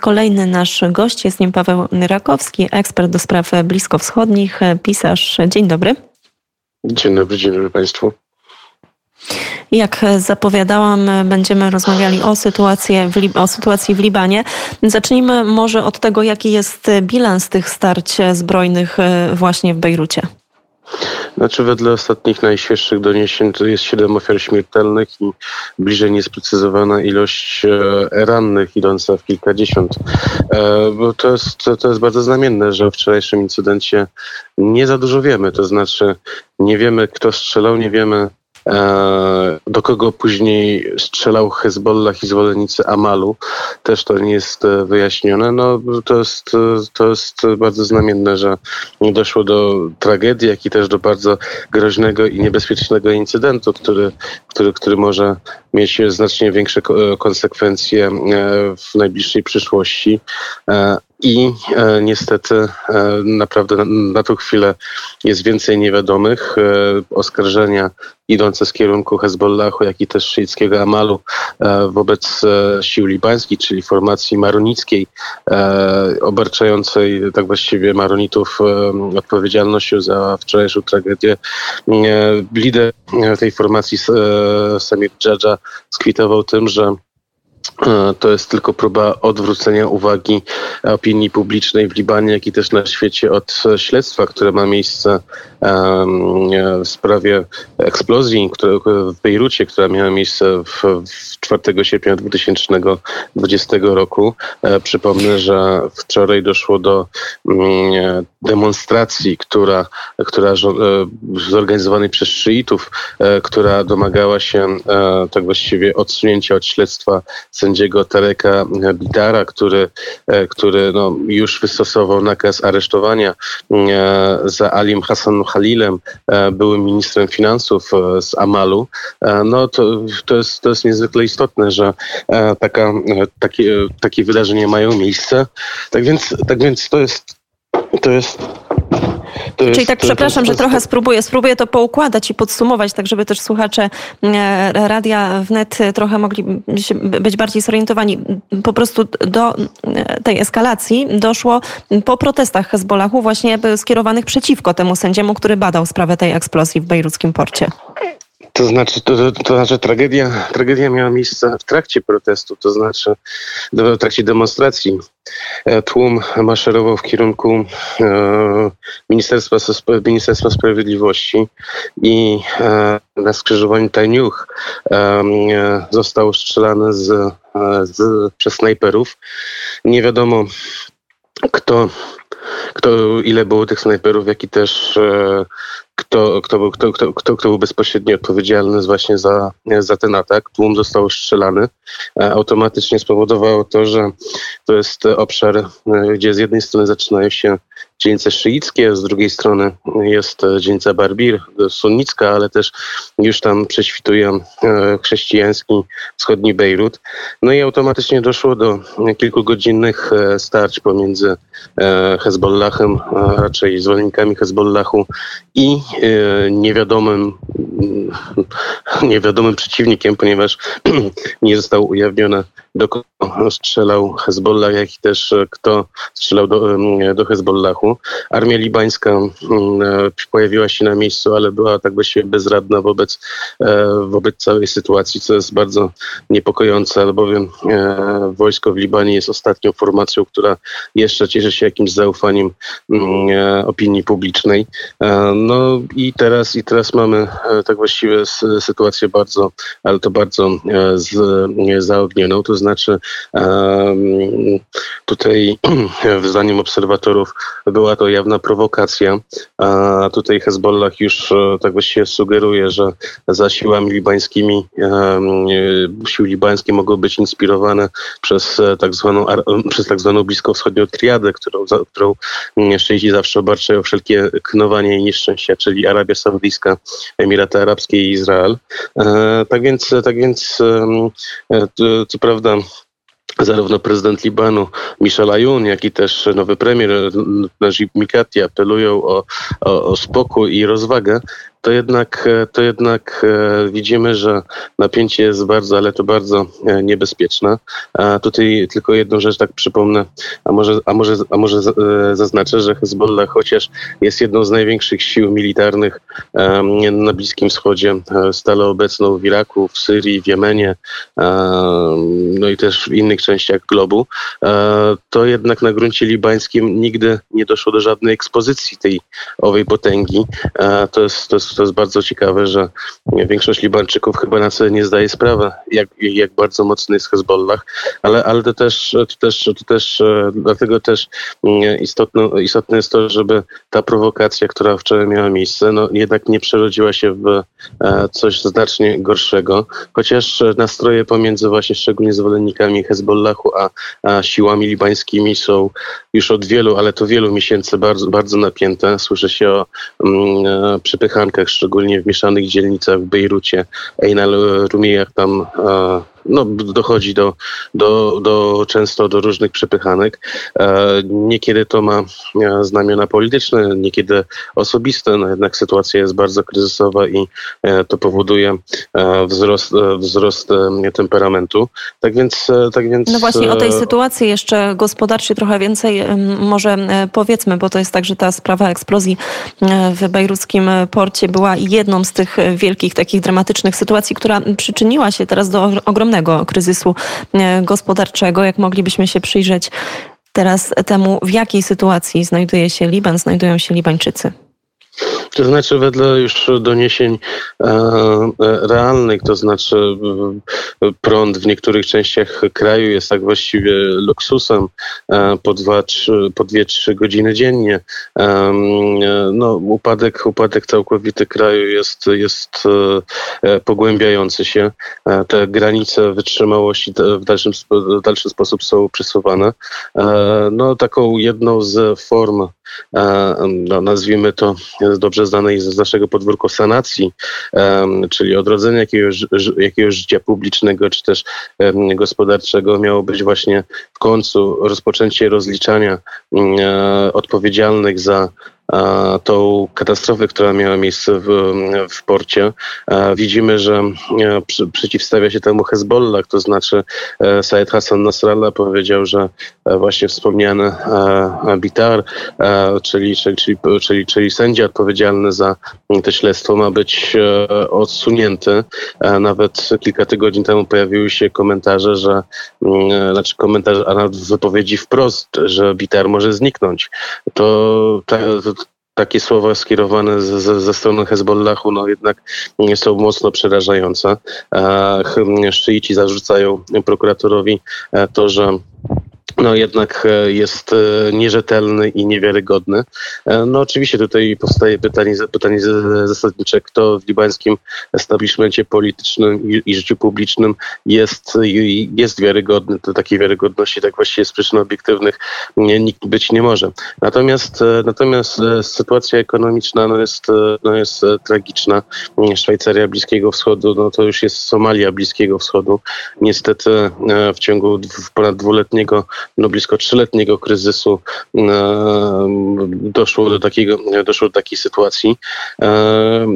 Kolejny nasz gość jest nim Paweł Rakowski, ekspert do spraw bliskowschodnich, pisarz. Dzień dobry. Dzień dobry, dzień dobry Państwu. Jak zapowiadałam, będziemy rozmawiali o sytuacji, w, o sytuacji w Libanie. Zacznijmy może od tego, jaki jest bilans tych starć zbrojnych właśnie w Bejrucie. Znaczy wedle ostatnich najświeższych doniesień to jest 7 ofiar śmiertelnych i bliżej niesprecyzowana ilość e, rannych idąca w kilkadziesiąt. E, bo to jest, to jest bardzo znamienne, że o wczorajszym incydencie nie za dużo wiemy. To znaczy nie wiemy kto strzelał, nie wiemy do kogo później strzelał Hezbollah i zwolennicy Amalu. Też to nie jest e, wyjaśnione. No, to, jest, e, to jest bardzo znamienne, że doszło do tragedii, jak i też do bardzo groźnego i niebezpiecznego incydentu, który, który, który może mieć znacznie większe konsekwencje w najbliższej przyszłości. I e, niestety e, naprawdę na, na tą chwilę jest więcej niewiadomych. E, oskarżenia idące z kierunku Hezbollahu, jak i też szyickiego Amalu e, wobec e, sił libańskich, czyli formacji maronickiej, e, obarczającej tak właściwie maronitów odpowiedzialnością za wczorajszą tragedię. Lider tej formacji Samir Dżadża skwitował tym, że to jest tylko próba odwrócenia uwagi opinii publicznej w Libanie, jak i też na świecie od śledztwa, które ma miejsce w sprawie eksplozji w Bejrucie, która miała miejsce w 4 sierpnia 2020 roku. E, przypomnę, że wczoraj doszło do mm, demonstracji, która, która e, zorganizowanej przez szyitów, która domagała się tak właściwie odsunięcia od śledztwa sędziego Tareka Bidara, który, e, który no, już wystosował nakaz aresztowania e, za Alim Hassan Halilem, e, byłym ministrem finansów z Amalu, no to, to, jest, to jest niezwykle istotne, że taka, takie, takie wydarzenia mają miejsce. Tak więc, tak więc to jest to jest jest, Czyli tak, przepraszam, że trochę spróbuję, spróbuję to poukładać i podsumować, tak żeby też słuchacze e, Radia Wnet trochę mogli być bardziej zorientowani. Po prostu do e, tej eskalacji doszło po protestach Hezbollahu właśnie skierowanych przeciwko temu sędziemu, który badał sprawę tej eksplozji w bejruckim porcie. To znaczy, to, to, znaczy tragedia, tragedia miała miejsce w trakcie protestu, to znaczy w trakcie demonstracji. E, tłum maszerował w kierunku e, Ministerstwa, Ministerstwa Sprawiedliwości i e, na skrzyżowaniu Tajniuch został strzelany z, z, przez snajperów. Nie wiadomo kto kto, ile było tych snajperów, jak i też kto, kto, był, kto, kto, kto, kto był bezpośrednio odpowiedzialny właśnie za, za ten atak. Tłum został strzelany. E, automatycznie spowodowało to, że to jest obszar, e, gdzie z jednej strony zaczynają się dzielnice szyickie, z drugiej strony jest dzielnica Barbir, sunnicka, ale też już tam prześwituje e, chrześcijański wschodni Bejrut. No i automatycznie doszło do kilkugodzinnych starć pomiędzy Hezbollahem, raczej zwolennikami Hezbollahu i E, niewiadomym, niewiadomym przeciwnikiem, ponieważ nie został ujawnione do kogo strzelał Hezbollah, jak i też e, kto strzelał do, do Hezbollahu. Armia libańska e, pojawiła się na miejscu, ale była tak właściwie bezradna wobec, wobec całej sytuacji, co jest bardzo niepokojące, albowiem wojsko w Libanie jest ostatnią formacją, która jeszcze cieszy się jakimś zaufaniem opinii publicznej. No i teraz, i teraz mamy e, tak właściwie sytuację bardzo, ale to bardzo e, z, zaognioną. To znaczy tutaj zdaniem obserwatorów była to jawna prowokacja, a tutaj Hezbollah już e, tak właściwie sugeruje, że za siłami libańskimi siły libańskie mogą być inspirowane przez tak zwaną, przez tak zwaną bliskowschodnią triadę, którą, którą szczęście zawsze obarczają wszelkie knowanie i nieszczęścia, czyli Arabia Saudyjska, Emiraty Arabskie i Izrael. E, tak więc, tak więc e, co prawda zarówno prezydent Libanu Michel Ayoun, jak i też nowy premier Najib Mikati apelują o, o, o spokój i rozwagę, to jednak, to jednak widzimy, że napięcie jest bardzo, ale to bardzo niebezpieczne. A tutaj tylko jedną rzecz tak przypomnę, a może, a może, a może zaznaczę, że Hezbollah chociaż jest jedną z największych sił militarnych na Bliskim Wschodzie, stale obecną w Iraku, w Syrii, w Jemenie, no i też w innych częściach globu, to jednak na gruncie libańskim nigdy nie doszło do żadnej ekspozycji tej owej potęgi. To jest, to jest, to jest bardzo ciekawe, że większość Libańczyków chyba na sobie nie zdaje sprawy, jak, jak bardzo mocny jest Hezbollah, ale, ale to też, to też, to też e, dlatego też mm, istotne, istotne jest to, żeby ta prowokacja, która wczoraj miała miejsce, no jednak nie przerodziła się w e, coś znacznie gorszego, chociaż nastroje pomiędzy właśnie szczególnie zwolennikami Hezbollahu a, a siłami libańskimi są już od wielu, ale to wielu miesięcy bardzo, bardzo napięte. Słyszy się o mm, e, szczególnie w mieszanych dzielnicach w Bejrucie, Einal Rumijach tam e, no, dochodzi do, do, do często do różnych przepychanek. E, niekiedy to ma e, znamiona polityczne, niekiedy osobiste, no jednak sytuacja jest bardzo kryzysowa i e, to powoduje wzrost, wzrost temperamentu. Tak więc, tak więc... No właśnie o tej sytuacji jeszcze gospodarczej trochę więcej może powiedzmy, bo to jest tak, że ta sprawa eksplozji w bejruckim porcie była jedną z tych wielkich, takich dramatycznych sytuacji, która przyczyniła się teraz do ogromnego kryzysu e, gospodarczego. Jak moglibyśmy się przyjrzeć teraz temu, w jakiej sytuacji znajduje się Liban, znajdują się Libańczycy? To znaczy, wedle już doniesień e, e, realnych, to znaczy e, prąd w niektórych częściach kraju jest tak właściwie luksusem po 2-3 godziny dziennie. No, upadek, upadek całkowity kraju jest, jest pogłębiający się. Te granice wytrzymałości w dalszym, w dalszy sposób są przesuwane. No, taką jedną z form, no, nazwijmy to dobrze dobrze znanej z naszego podwórko sanacji, czyli odrodzenia jakiegoś, jakiegoś życia publicznego czy też gospodarczego miało być właśnie w końcu rozpoczęcie rozliczania mm, e, odpowiedzialnych za tą katastrofę, która miała miejsce w, w porcie. Widzimy, że e, przeciwstawia się temu Hezbollah, to znaczy e, Said Hassan Nasrallah powiedział, że e, właśnie wspomniany Bitar, czyli, czyli, czyli, czyli sędzia odpowiedzialny za to śledztwo ma być odsunięty. Nawet kilka tygodni temu pojawiły się komentarze, że znaczy komentarze, a nawet wypowiedzi wprost, że Bitar może zniknąć. To, to, takie słowa skierowane ze, ze strony Hezbollahu no jednak są mocno przerażające. Szyici zarzucają prokuratorowi e, to, że no jednak e, jest e, nierzetelny i niewiarygodny. E, no oczywiście tutaj powstaje pytanie, pytanie zasadnicze, kto w libańskim establishmencie politycznym i, i życiu publicznym jest, jest wiarygodny. To takiej wiarygodności tak właściwie z przyczyn obiektywnych nie, nikt być nie może. Natomiast, natomiast sytuacja ekonomiczna no jest, no jest tragiczna. Szwajcaria Bliskiego Wschodu, no to już jest Somalia Bliskiego Wschodu. Niestety w ciągu ponad dwuletniego no blisko trzyletniego kryzysu e, doszło do takiego, doszło do takiej sytuacji. E,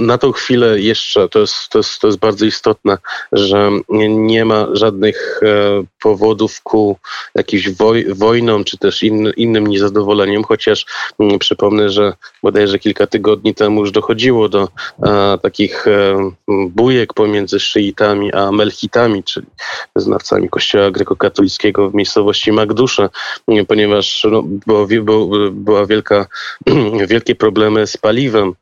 na tą chwilę jeszcze to jest, to jest, to jest bardzo istotne, że nie ma żadnych e, powodów ku jakimś woj, wojnom czy też in, innym niezadowoleniom, chociaż mm, przypomnę, że bodajże kilka tygodni temu już dochodziło do takich bujek pomiędzy szyitami a melchitami, czyli wyznawcami kościoła grekokatolickiego w miejscowości miejscowości Magdusze, ponieważ no, była wielka, wielkie problemy z paliwem.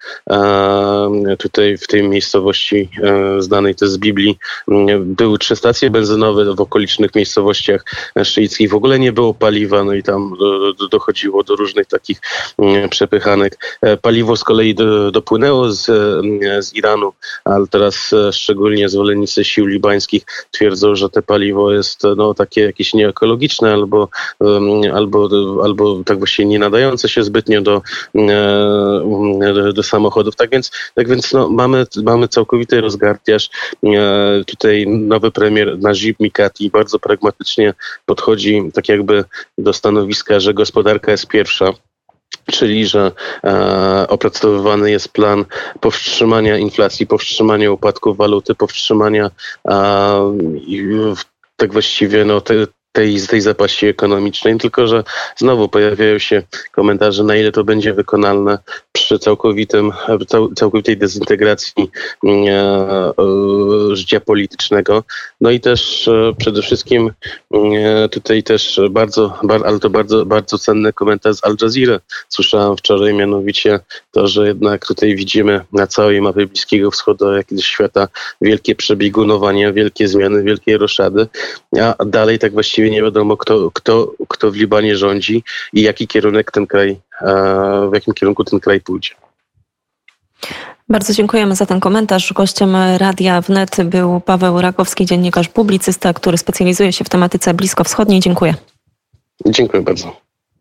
tutaj w tej miejscowości e, znanej też z Biblii były trzy stacje benzynowe w okolicznych miejscowościach szyickich. W ogóle nie było paliwa, no i tam dochodziło do różnych takich przepychanek. E, paliwo z kolei dopłynęło z, z Iranu, ale teraz e, szczególnie zwolennicy sił libańskich twierdzą, że te paliwo jest no, takie jakieś nieekologiczne, albo, albo, albo tak właściwie nie nadające się zbytnio do, do samochodów. Tak więc, tak więc no, mamy, mamy całkowity rozgardiaż. Tutaj nowy premier Najib Mikati bardzo pragmatycznie podchodzi tak jakby do stanowiska, że gospodarka jest pierwsza czyli że e, opracowywany jest plan powstrzymania inflacji, powstrzymania upadku waluty, powstrzymania e, tak właściwie no, te, tej, z tej zapaści ekonomicznej, tylko że znowu pojawiają się komentarze, na ile to będzie wykonalne przy całkowitym, cał, całkowitej dezintegracji mm, e, e, życia politycznego. No i też e, przede wszystkim mm, e, tutaj też bardzo, bar, ale to bardzo, bardzo cenny komentarz z Al Jazeera. Słyszałem wczoraj mianowicie to, że jednak tutaj widzimy na całej mapie Bliskiego Wschodu, jak świata wielkie przebiegunowania, wielkie zmiany, wielkie roszady, a dalej tak właściwie właściwie nie wiadomo, kto, kto, kto w Libanie rządzi i jaki kierunek ten kraj, w jakim kierunku ten kraj pójdzie. Bardzo dziękujemy za ten komentarz. Gościem Radia Wnet był Paweł Rakowski, dziennikarz publicysta, który specjalizuje się w tematyce bliskowschodniej. Dziękuję. Dziękuję bardzo.